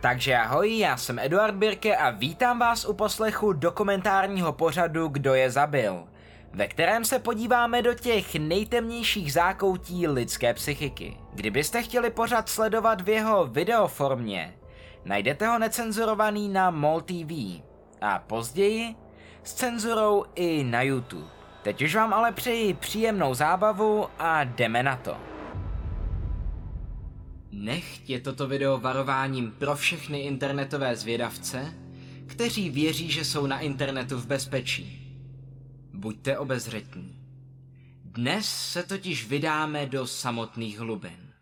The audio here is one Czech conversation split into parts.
Takže ahoj, já jsem Eduard Birke a vítám vás u poslechu dokumentárního pořadu Kdo je zabil, ve kterém se podíváme do těch nejtemnějších zákoutí lidské psychiky. Kdybyste chtěli pořad sledovat v jeho videoformě, najdete ho necenzurovaný na MOL TV a později s cenzurou i na YouTube. Teď už vám ale přeji příjemnou zábavu a jdeme na to. Nechť je toto video varováním pro všechny internetové zvědavce, kteří věří, že jsou na internetu v bezpečí. Buďte obezřetní. Dnes se totiž vydáme do samotných hlubin.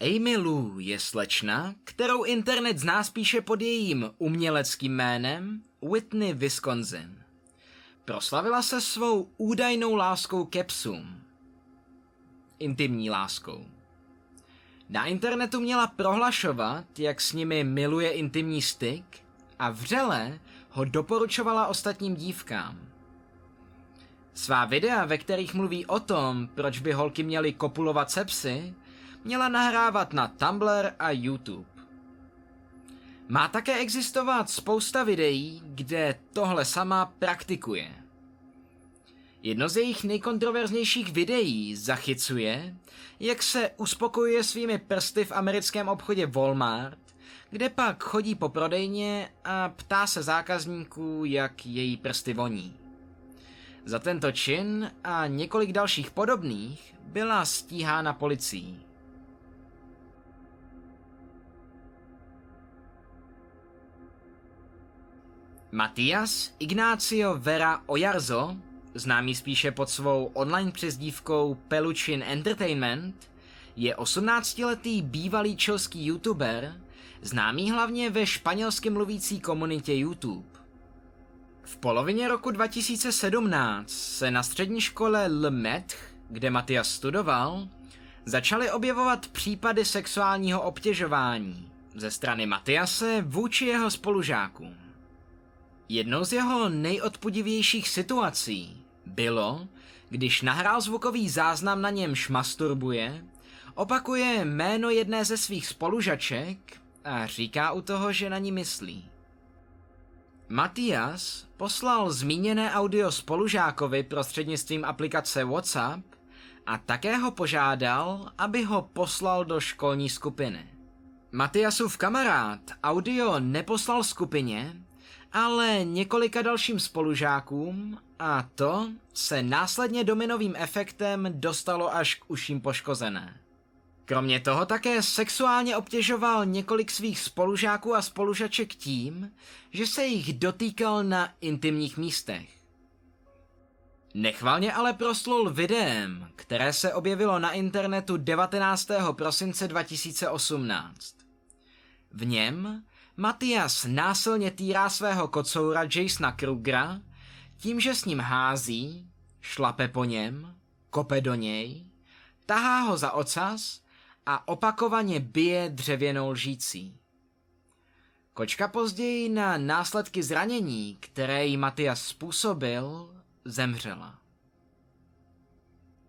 Amy Lou je slečna, kterou internet zná spíše pod jejím uměleckým jménem Whitney Wisconsin. Proslavila se svou údajnou láskou ke psům. Intimní láskou. Na internetu měla prohlašovat, jak s nimi miluje intimní styk a vřele ho doporučovala ostatním dívkám. Svá videa, ve kterých mluví o tom, proč by holky měly kopulovat se psy, měla nahrávat na Tumblr a YouTube. Má také existovat spousta videí, kde tohle sama praktikuje. Jedno z jejich nejkontroverznějších videí zachycuje, jak se uspokojuje svými prsty v americkém obchodě Walmart, kde pak chodí po prodejně a ptá se zákazníků, jak její prsty voní. Za tento čin a několik dalších podobných byla stíhána policií. Matias Ignacio Vera Ojarzo známý spíše pod svou online přezdívkou Peluchin Entertainment, je 18-letý bývalý čilský youtuber, známý hlavně ve španělsky mluvící komunitě YouTube. V polovině roku 2017 se na střední škole Le kde Matias studoval, začaly objevovat případy sexuálního obtěžování ze strany Matiase vůči jeho spolužákům. Jednou z jeho nejodpudivějších situací bylo, když nahrál zvukový záznam na němž masturbuje, opakuje jméno jedné ze svých spolužaček a říká u toho, že na ní myslí. Matias poslal zmíněné audio spolužákovi prostřednictvím aplikace WhatsApp a také ho požádal, aby ho poslal do školní skupiny. Matiasův kamarád audio neposlal skupině, ale několika dalším spolužákům a to se následně dominovým efektem dostalo až k uším poškozené. Kromě toho také sexuálně obtěžoval několik svých spolužáků a spolužaček tím, že se jich dotýkal na intimních místech. Nechvalně ale proslul videem, které se objevilo na internetu 19. prosince 2018. V něm Matias násilně týrá svého kocoura Jasona Krugera tím, že s ním hází, šlape po něm, kope do něj, tahá ho za ocas a opakovaně bije dřevěnou lžící. Kočka později na následky zranění, které jí Matias způsobil, zemřela.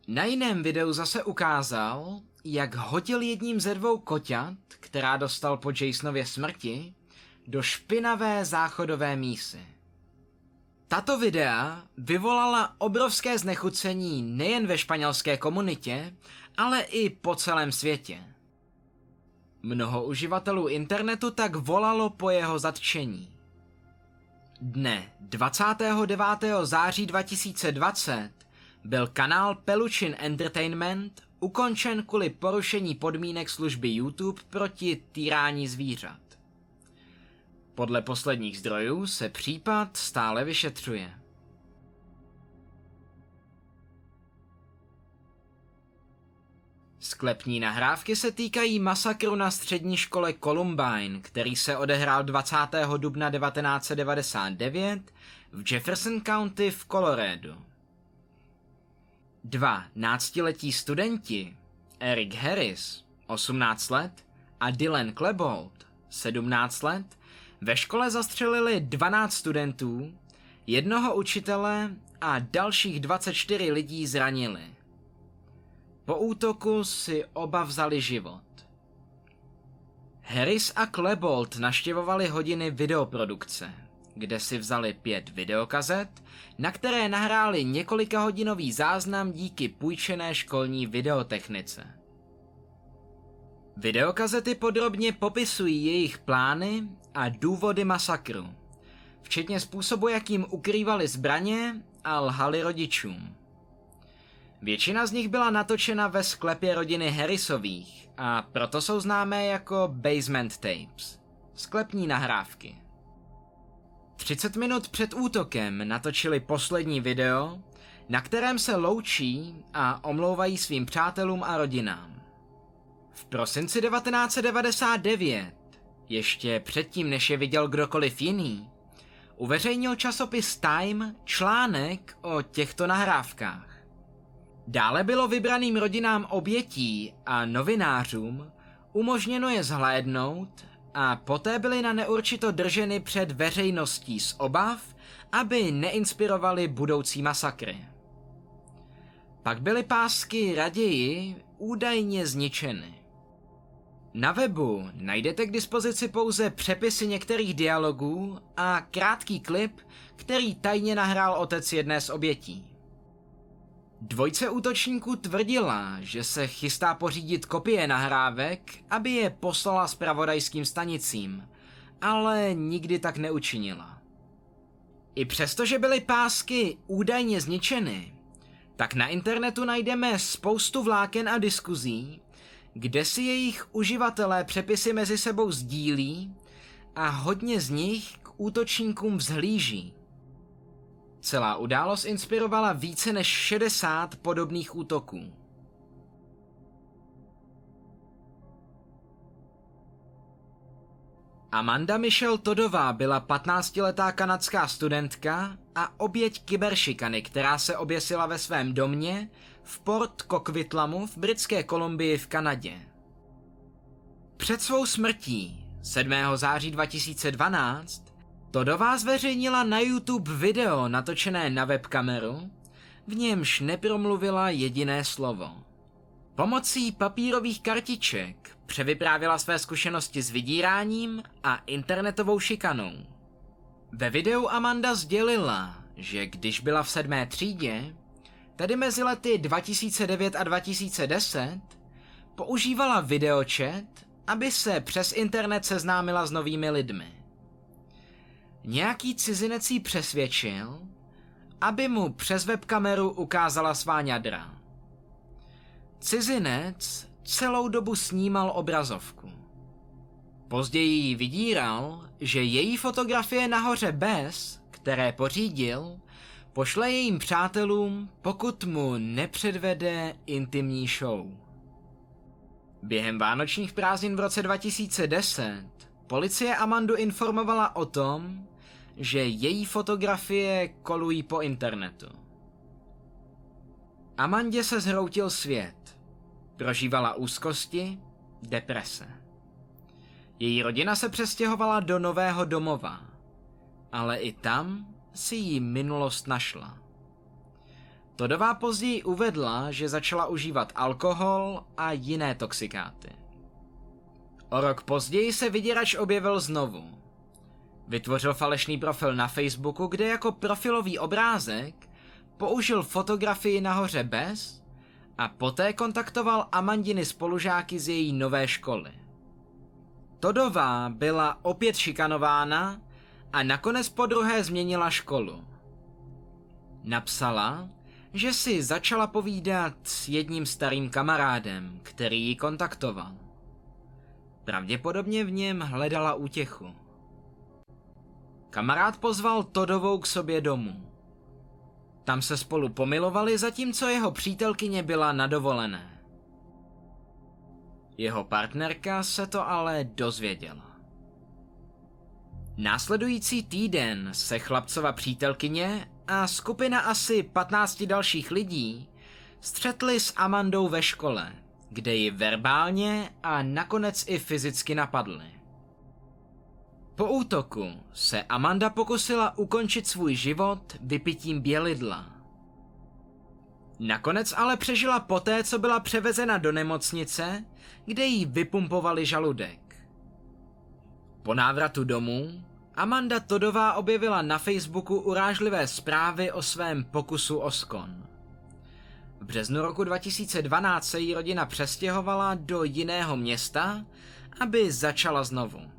Na jiném videu zase ukázal, jak hodil jedním ze dvou koťat, která dostal po Jasonově smrti, do špinavé záchodové mísy. Tato videa vyvolala obrovské znechucení nejen ve španělské komunitě, ale i po celém světě. Mnoho uživatelů internetu tak volalo po jeho zatčení. Dne 29. září 2020 byl kanál Peluchin Entertainment ukončen kvůli porušení podmínek služby YouTube proti týrání zvířat. Podle posledních zdrojů se případ stále vyšetřuje. Sklepní nahrávky se týkají masakru na střední škole Columbine, který se odehrál 20. dubna 1999 v Jefferson County v Colorado. Dva náctiletí studenti, Eric Harris, 18 let, a Dylan Klebold, 17 let, ve škole zastřelili 12 studentů, jednoho učitele a dalších 24 lidí zranili. Po útoku si oba vzali život. Harris a Klebold naštěvovali hodiny videoprodukce, kde si vzali pět videokazet, na které nahráli několika hodinový záznam díky půjčené školní videotechnice. Videokazety podrobně popisují jejich plány a důvody masakru, včetně způsobu, jakým ukrývali zbraně a lhali rodičům. Většina z nich byla natočena ve sklepě rodiny Harrisových a proto jsou známé jako basement tapes, sklepní nahrávky. 30 minut před útokem natočili poslední video, na kterém se loučí a omlouvají svým přátelům a rodinám. V prosinci 1999, ještě předtím než je viděl kdokoliv jiný, uveřejnil časopis Time článek o těchto nahrávkách. Dále bylo vybraným rodinám obětí a novinářům umožněno je zhlédnout a poté byly na neurčito drženy před veřejností z obav, aby neinspirovali budoucí masakry. Pak byly pásky raději údajně zničeny. Na webu najdete k dispozici pouze přepisy některých dialogů a krátký klip, který tajně nahrál otec jedné z obětí. Dvojce útočníků tvrdila, že se chystá pořídit kopie nahrávek, aby je poslala spravodajským stanicím, ale nikdy tak neučinila. I přesto, že byly pásky údajně zničeny, tak na internetu najdeme spoustu vláken a diskuzí, kde si jejich uživatelé přepisy mezi sebou sdílí a hodně z nich k útočníkům vzhlíží. Celá událost inspirovala více než 60 podobných útoků. Amanda Michelle Todová byla 15-letá kanadská studentka a oběť kyberšikany, která se oběsila ve svém domě v Port Coquitlamu v britské Kolumbii v Kanadě. Před svou smrtí 7. září 2012 Todová zveřejnila na YouTube video natočené na webkameru, v němž nepromluvila jediné slovo. Pomocí papírových kartiček převyprávila své zkušenosti s vydíráním a internetovou šikanou. Ve videu Amanda sdělila, že když byla v sedmé třídě, tedy mezi lety 2009 a 2010, používala videočet, aby se přes internet seznámila s novými lidmi. Nějaký cizinec jí přesvědčil, aby mu přes webkameru ukázala svá ňadra. Cizinec celou dobu snímal obrazovku. Později jí vydíral, že její fotografie nahoře bez, které pořídil, pošle jejím přátelům, pokud mu nepředvede intimní show. Během vánočních prázdnin v roce 2010 policie Amandu informovala o tom, že její fotografie kolují po internetu. Amandě se zhroutil svět. Prožívala úzkosti, deprese. Její rodina se přestěhovala do nového domova, ale i tam si jí minulost našla. Todová později uvedla, že začala užívat alkohol a jiné toxikáty. O rok později se vyděrač objevil znovu Vytvořil falešný profil na Facebooku, kde jako profilový obrázek použil fotografii nahoře bez a poté kontaktoval Amandiny spolužáky z její nové školy. Todová byla opět šikanována a nakonec po druhé změnila školu. Napsala, že si začala povídat s jedním starým kamarádem, který ji kontaktoval. Pravděpodobně v něm hledala útěchu. Kamarád pozval Todovou k sobě domů. Tam se spolu pomilovali, zatímco jeho přítelkyně byla na dovolené. Jeho partnerka se to ale dozvěděla. Následující týden se chlapcova přítelkyně a skupina asi 15 dalších lidí střetli s Amandou ve škole, kde ji verbálně a nakonec i fyzicky napadli. Po útoku se Amanda pokusila ukončit svůj život vypitím bělidla. Nakonec ale přežila poté, co byla převezena do nemocnice, kde jí vypumpovali žaludek. Po návratu domů Amanda Todová objevila na Facebooku urážlivé zprávy o svém pokusu o skon. V březnu roku 2012 se jí rodina přestěhovala do jiného města, aby začala znovu.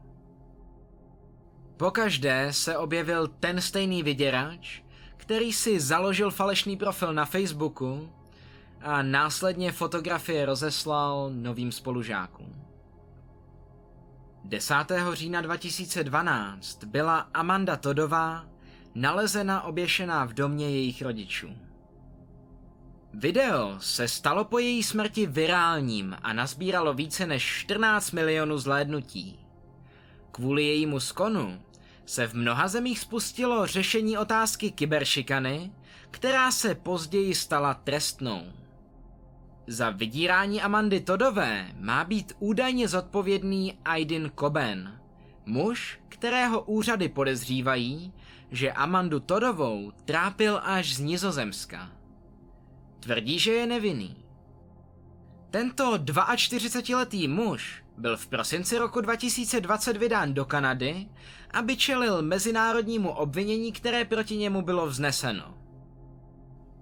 Pokaždé se objevil ten stejný vyděrač, který si založil falešný profil na Facebooku a následně fotografie rozeslal novým spolužákům. 10. října 2012 byla Amanda Todová nalezena oběšená v domě jejich rodičů. Video se stalo po její smrti virálním a nazbíralo více než 14 milionů zhlédnutí. Kvůli jejímu skonu se v mnoha zemích spustilo řešení otázky kyberšikany, která se později stala trestnou. Za vydírání Amandy Todové má být údajně zodpovědný Aydin Koben, muž, kterého úřady podezřívají, že Amandu Todovou trápil až z Nizozemska. Tvrdí, že je nevinný. Tento 42-letý muž byl v prosinci roku 2020 vydán do Kanady, aby čelil mezinárodnímu obvinění, které proti němu bylo vzneseno.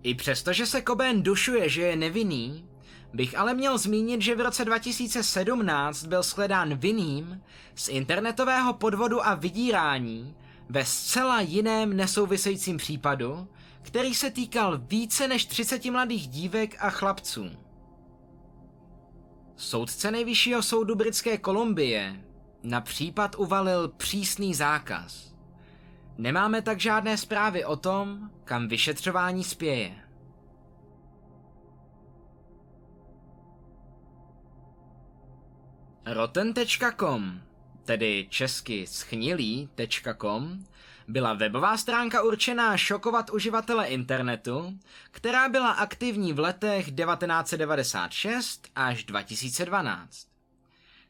I přesto, že se Cobain dušuje, že je nevinný, bych ale měl zmínit, že v roce 2017 byl shledán vinným z internetového podvodu a vydírání ve zcela jiném nesouvisejícím případu, který se týkal více než 30 mladých dívek a chlapců. Soudce nejvyššího soudu Britské Kolumbie na případ uvalil přísný zákaz. Nemáme tak žádné zprávy o tom, kam vyšetřování spěje. Rotten.com, tedy česky schnilý.com, byla webová stránka určená šokovat uživatele internetu, která byla aktivní v letech 1996 až 2012.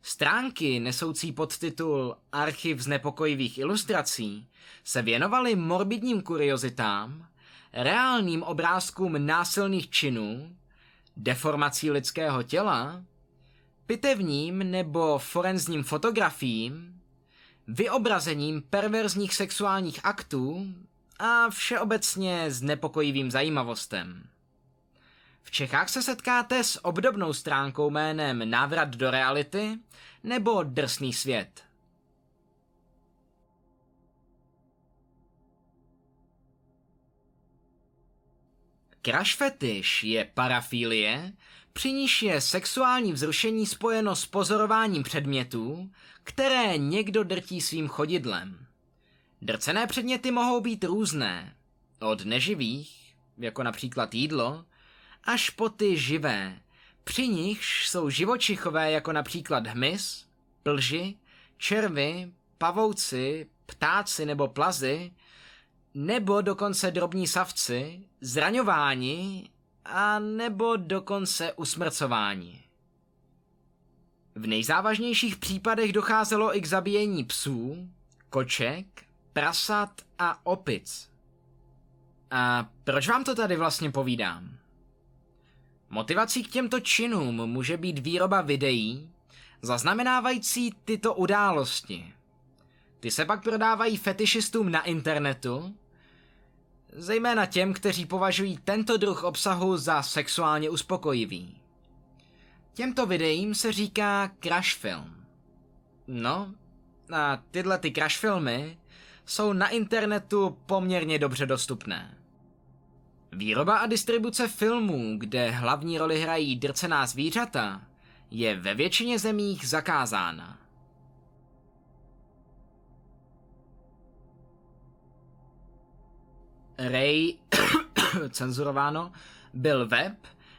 Stránky nesoucí podtitul Archiv znepokojivých ilustrací se věnovaly morbidním kuriozitám, reálným obrázkům násilných činů, deformací lidského těla, pitevním nebo forenzním fotografiím, vyobrazením perverzních sexuálních aktů a všeobecně s nepokojivým zajímavostem. V Čechách se setkáte s obdobnou stránkou jménem Návrat do reality nebo Drsný svět. Crash fetish je parafilie, při níž je sexuální vzrušení spojeno s pozorováním předmětů, které někdo drtí svým chodidlem. Drcené předměty mohou být různé, od neživých, jako například jídlo, až po ty živé, při nichž jsou živočichové jako například hmyz, plži, červy, pavouci, ptáci nebo plazy, nebo dokonce drobní savci, zraňování a nebo dokonce usmrcování. V nejzávažnějších případech docházelo i k zabíjení psů, koček, prasat a opic. A proč vám to tady vlastně povídám? Motivací k těmto činům může být výroba videí, zaznamenávající tyto události. Ty se pak prodávají fetišistům na internetu, zejména těm, kteří považují tento druh obsahu za sexuálně uspokojivý. Těmto videím se říká crash film. No, a tyhle ty crash filmy jsou na internetu poměrně dobře dostupné. Výroba a distribuce filmů, kde hlavní roli hrají drcená zvířata, je ve většině zemích zakázána. Ray, cenzurováno, byl web,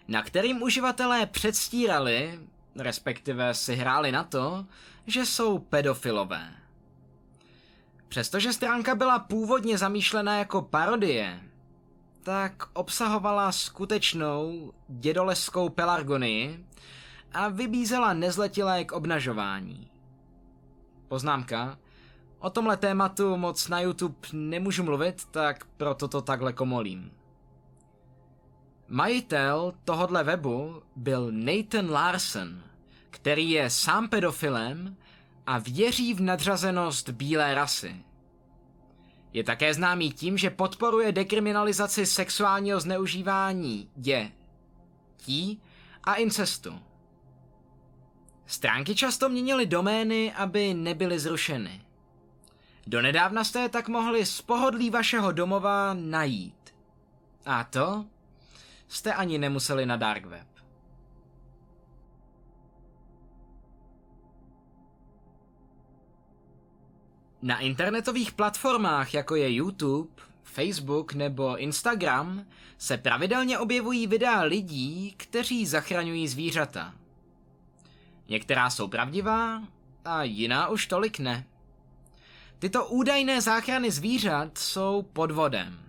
na kterým uživatelé předstírali, respektive si hráli na to, že jsou pedofilové. Přestože stránka byla původně zamýšlena jako parodie, tak obsahovala skutečnou dědoleskou pelargonii a vybízela nezletilé k obnažování. Poznámka. O tomhle tématu moc na YouTube nemůžu mluvit, tak proto to takhle komolím. Majitel tohodle webu byl Nathan Larson, který je sám pedofilem a věří v nadřazenost bílé rasy. Je také známý tím, že podporuje dekriminalizaci sexuálního zneužívání dětí a incestu. Stránky často měnily domény, aby nebyly zrušeny. Donedávna jste je tak mohli z pohodlí vašeho domova najít. A to jste ani nemuseli na dark web. Na internetových platformách, jako je YouTube, Facebook nebo Instagram, se pravidelně objevují videa lidí, kteří zachraňují zvířata. Některá jsou pravdivá a jiná už tolik ne. Tyto údajné záchrany zvířat jsou podvodem.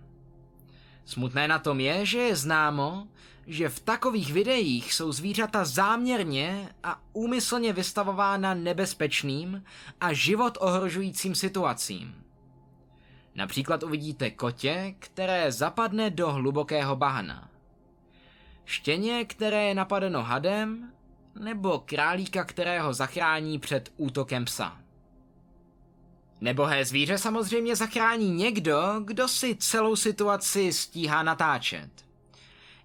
Smutné na tom je, že je známo, že v takových videích jsou zvířata záměrně a úmyslně vystavována nebezpečným a život ohrožujícím situacím. Například uvidíte kotě, které zapadne do hlubokého bahna. Štěně, které je napadeno hadem, nebo králíka, kterého zachrání před útokem psa. Nebohé zvíře samozřejmě zachrání někdo, kdo si celou situaci stíhá natáčet.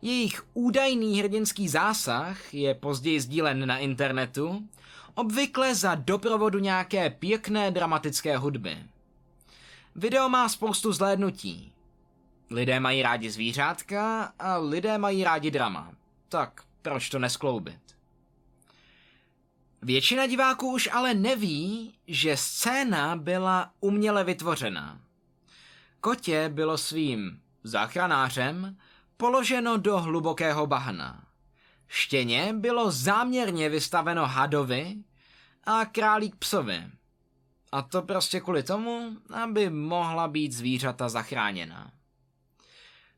Jejich údajný hrdinský zásah je později sdílen na internetu, obvykle za doprovodu nějaké pěkné dramatické hudby. Video má spoustu zhlédnutí. Lidé mají rádi zvířátka a lidé mají rádi drama. Tak proč to neskloubit? Většina diváků už ale neví, že scéna byla uměle vytvořena. Kotě bylo svým záchranářem položeno do hlubokého bahna. Štěně bylo záměrně vystaveno hadovi a králík psovi. A to prostě kvůli tomu, aby mohla být zvířata zachráněna.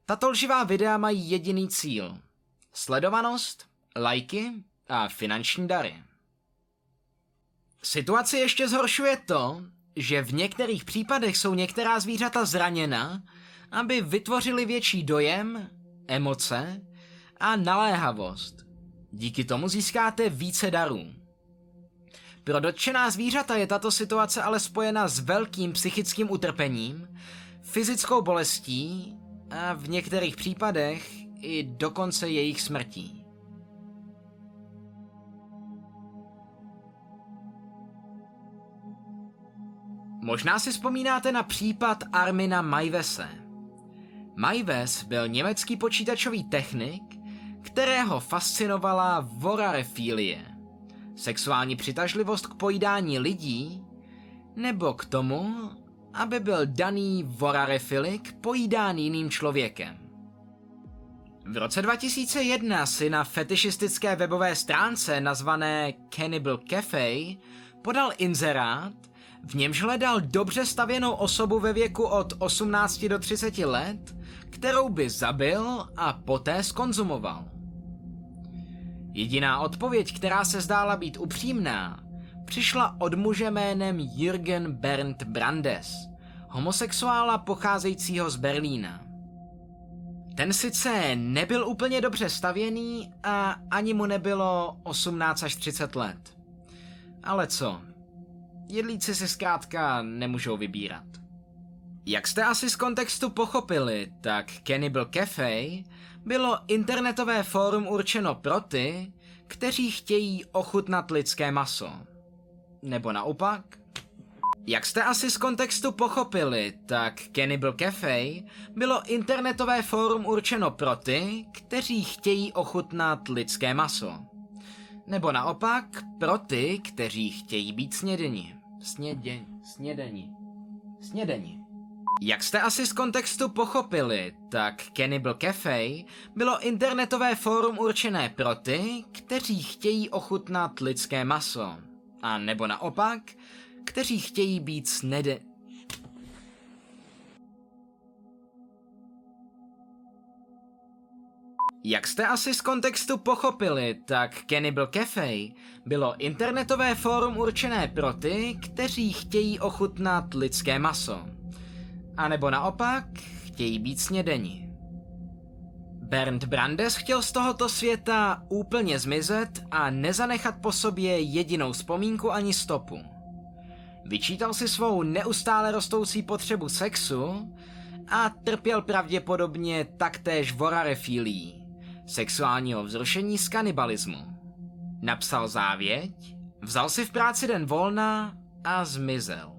Tato lživá videa mají jediný cíl. Sledovanost, lajky a finanční dary. Situaci ještě zhoršuje to, že v některých případech jsou některá zvířata zraněna, aby vytvořili větší dojem, emoce a naléhavost. Díky tomu získáte více darů. Pro dotčená zvířata je tato situace ale spojena s velkým psychickým utrpením, fyzickou bolestí a v některých případech i dokonce jejich smrtí. Možná si vzpomínáte na případ Armina Majvese. Majves byl německý počítačový technik, kterého fascinovala vorarefilie, sexuální přitažlivost k pojídání lidí, nebo k tomu, aby byl daný vorarefilik pojídán jiným člověkem. V roce 2001 si na fetišistické webové stránce nazvané Cannibal Cafe podal inzerát, v němž hledal dobře stavěnou osobu ve věku od 18 do 30 let, kterou by zabil a poté skonzumoval. Jediná odpověď, která se zdála být upřímná, přišla od muže jménem Jürgen Bernd Brandes, homosexuála pocházejícího z Berlína. Ten sice nebyl úplně dobře stavěný a ani mu nebylo 18 až 30 let. Ale co, Jedlíci si zkrátka nemůžou vybírat. Jak jste asi z kontextu pochopili, tak Cannibal Cafe bylo internetové fórum určeno pro ty, kteří chtějí ochutnat lidské maso. Nebo naopak? Jak jste asi z kontextu pochopili, tak Cannibal Cafe bylo internetové fórum určeno pro ty, kteří chtějí ochutnat lidské maso. Nebo naopak pro ty, kteří chtějí být snědeni. Sněděň, snědení, snědení. Jak jste asi z kontextu pochopili, tak Cannibal Cafe bylo internetové fórum určené pro ty, kteří chtějí ochutnat lidské maso. A nebo naopak, kteří chtějí být snede... Jak jste asi z kontextu pochopili, tak Cannibal Cafe bylo internetové fórum určené pro ty, kteří chtějí ochutnat lidské maso. A nebo naopak, chtějí být snědeni. Bernd Brandes chtěl z tohoto světa úplně zmizet a nezanechat po sobě jedinou vzpomínku ani stopu. Vyčítal si svou neustále rostoucí potřebu sexu a trpěl pravděpodobně taktéž vorarefílí, sexuálního vzrušení z kanibalismu. Napsal závěť, vzal si v práci den volna a zmizel.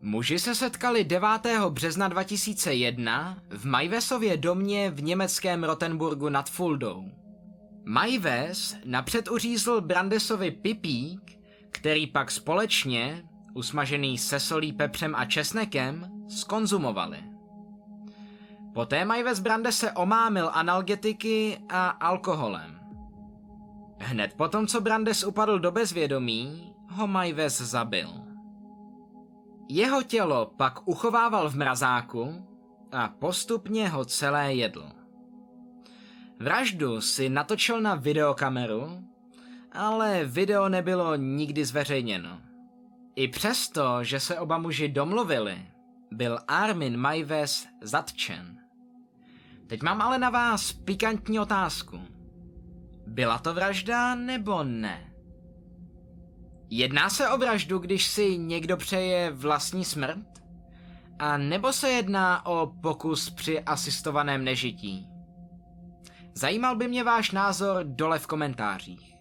Muži se setkali 9. března 2001 v Majvesově domě v německém Rotenburgu nad Fuldou. Majves napřed uřízl Brandesovi pipík, který pak společně, usmažený se solí, pepřem a česnekem, skonzumovali. Poté Majves Brandese omámil analgetiky a alkoholem. Hned potom, co Brandes upadl do bezvědomí, ho Majves zabil. Jeho tělo pak uchovával v mrazáku a postupně ho celé jedl. Vraždu si natočil na videokameru, ale video nebylo nikdy zveřejněno. I přesto, že se oba muži domluvili, byl Armin Majves zatčen. Teď mám ale na vás pikantní otázku. Byla to vražda nebo ne? Jedná se o vraždu, když si někdo přeje vlastní smrt? A nebo se jedná o pokus při asistovaném nežití? Zajímal by mě váš názor dole v komentářích.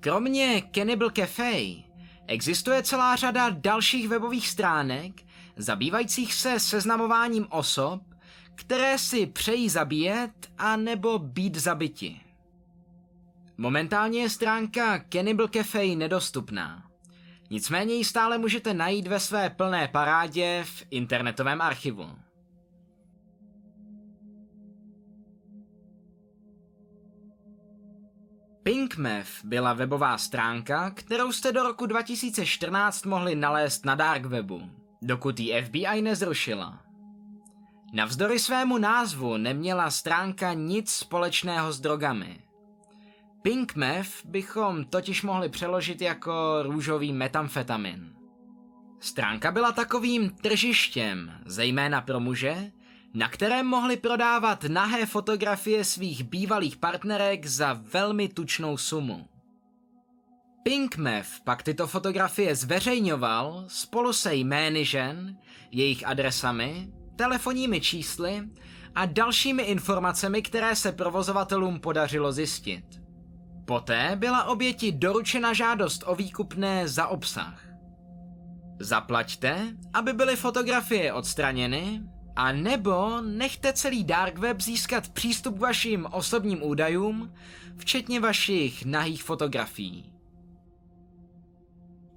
Kromě Cannibal Cafe existuje celá řada dalších webových stránek zabývajících se seznamováním osob, které si přejí zabíjet a nebo být zabiti. Momentálně je stránka Cannibal Cafe nedostupná. Nicméně ji stále můžete najít ve své plné parádě v internetovém archivu. PinkMath byla webová stránka, kterou jste do roku 2014 mohli nalézt na dark webu, dokud ji FBI nezrušila. Navzdory svému názvu neměla stránka nic společného s drogami. Pink meth bychom totiž mohli přeložit jako růžový metamfetamin. Stránka byla takovým tržištěm, zejména pro muže, na kterém mohli prodávat nahé fotografie svých bývalých partnerek za velmi tučnou sumu. Pinkmev pak tyto fotografie zveřejňoval spolu se jmény žen, jejich adresami, telefonními čísly a dalšími informacemi, které se provozovatelům podařilo zjistit. Poté byla oběti doručena žádost o výkupné za obsah. Zaplaťte, aby byly fotografie odstraněny, a nebo nechte celý dark web získat přístup k vašim osobním údajům, včetně vašich nahých fotografií.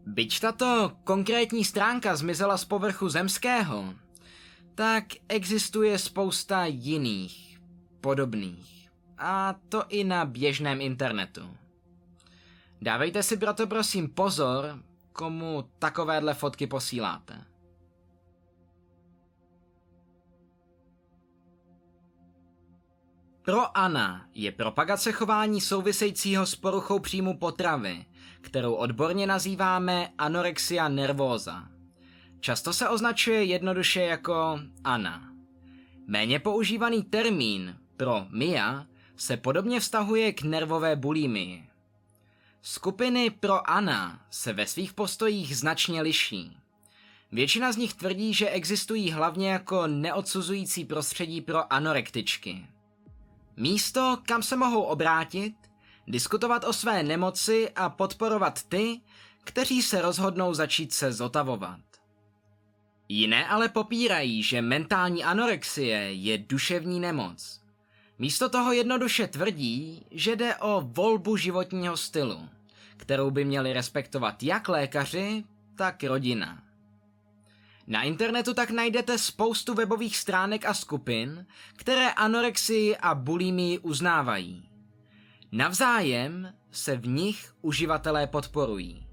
Byť tato konkrétní stránka zmizela z povrchu zemského, tak existuje spousta jiných, podobných. A to i na běžném internetu. Dávejte si proto prosím pozor, komu takovéhle fotky posíláte. Pro Ana je propagace chování souvisejícího s poruchou příjmu potravy, kterou odborně nazýváme anorexia nervóza. Často se označuje jednoduše jako Ana. Méně používaný termín pro Mia se podobně vztahuje k nervové bulimii. Skupiny pro Ana se ve svých postojích značně liší. Většina z nich tvrdí, že existují hlavně jako neodsuzující prostředí pro anorektičky. Místo, kam se mohou obrátit, diskutovat o své nemoci a podporovat ty, kteří se rozhodnou začít se zotavovat. Jiné ale popírají, že mentální anorexie je duševní nemoc. Místo toho jednoduše tvrdí, že jde o volbu životního stylu, kterou by měli respektovat jak lékaři, tak rodina. Na internetu tak najdete spoustu webových stránek a skupin, které anorexii a bulimii uznávají. Navzájem se v nich uživatelé podporují.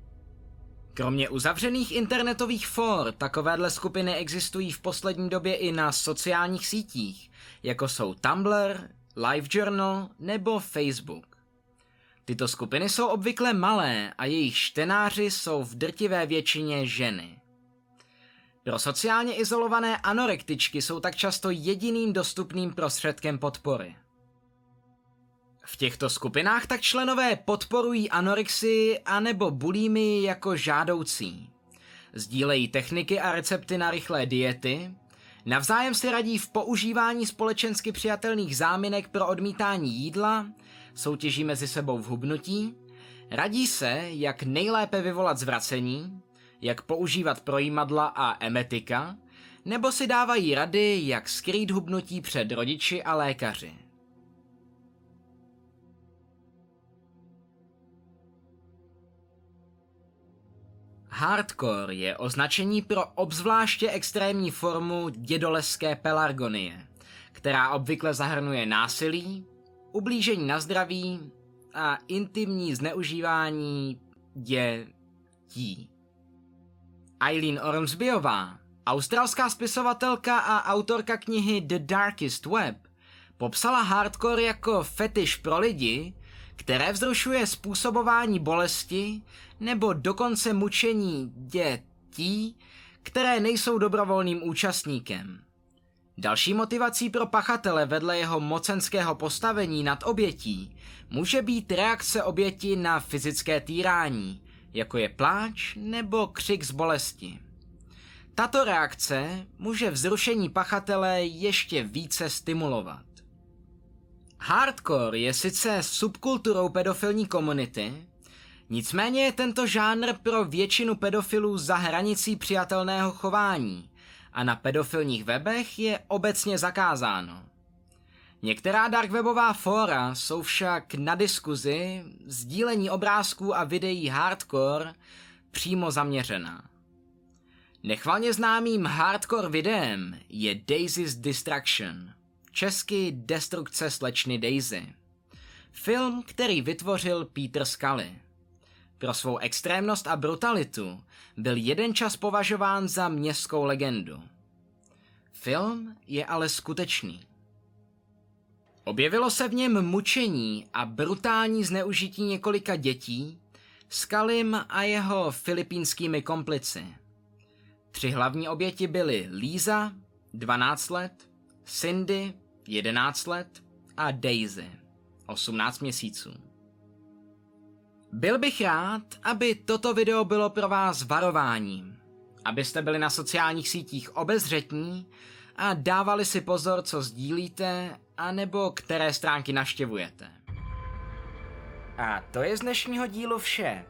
Kromě uzavřených internetových for, takovéhle skupiny existují v poslední době i na sociálních sítích, jako jsou Tumblr, LiveJournal nebo Facebook. Tyto skupiny jsou obvykle malé a jejich čtenáři jsou v drtivé většině ženy. Pro sociálně izolované anorektičky jsou tak často jediným dostupným prostředkem podpory. V těchto skupinách tak členové podporují anorexii anebo bulími jako žádoucí. Sdílejí techniky a recepty na rychlé diety, navzájem si radí v používání společensky přijatelných záminek pro odmítání jídla, soutěží mezi sebou v hubnutí, radí se, jak nejlépe vyvolat zvracení, jak používat projímadla a emetika, nebo si dávají rady, jak skrýt hubnutí před rodiči a lékaři. Hardcore je označení pro obzvláště extrémní formu dědoleské pelargonie, která obvykle zahrnuje násilí, ublížení na zdraví a intimní zneužívání dětí. Eileen Ormsbyová, australská spisovatelka a autorka knihy The Darkest Web, popsala hardcore jako fetiš pro lidi, které vzrušuje způsobování bolesti nebo dokonce mučení dětí, které nejsou dobrovolným účastníkem. Další motivací pro pachatele vedle jeho mocenského postavení nad obětí může být reakce oběti na fyzické týrání, jako je pláč nebo křik z bolesti. Tato reakce může vzrušení pachatele ještě více stimulovat. Hardcore je sice subkulturou pedofilní komunity, nicméně je tento žánr pro většinu pedofilů za hranicí přijatelného chování a na pedofilních webech je obecně zakázáno. Některá darkwebová fóra jsou však na diskuzi, sdílení obrázků a videí hardcore přímo zaměřená. Nechvalně známým hardcore videem je Daisy's Distraction, česky Destrukce slečny Daisy. Film, který vytvořil Peter Scully. Pro svou extrémnost a brutalitu byl jeden čas považován za městskou legendu. Film je ale skutečný. Objevilo se v něm mučení a brutální zneužití několika dětí, Skalim a jeho filipínskými komplici. Tři hlavní oběti byly Líza, 12 let, Cindy, 11 let a Daisy, 18 měsíců. Byl bych rád, aby toto video bylo pro vás varováním, abyste byli na sociálních sítích obezřetní a dávali si pozor, co sdílíte, anebo které stránky naštěvujete. A to je z dnešního dílu vše.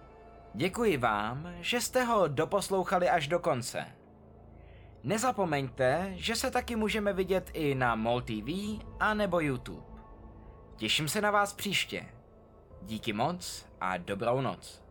Děkuji vám, že jste ho doposlouchali až do konce. Nezapomeňte, že se taky můžeme vidět i na MOL TV a nebo YouTube. Těším se na vás příště. Díky moc a dobrou noc.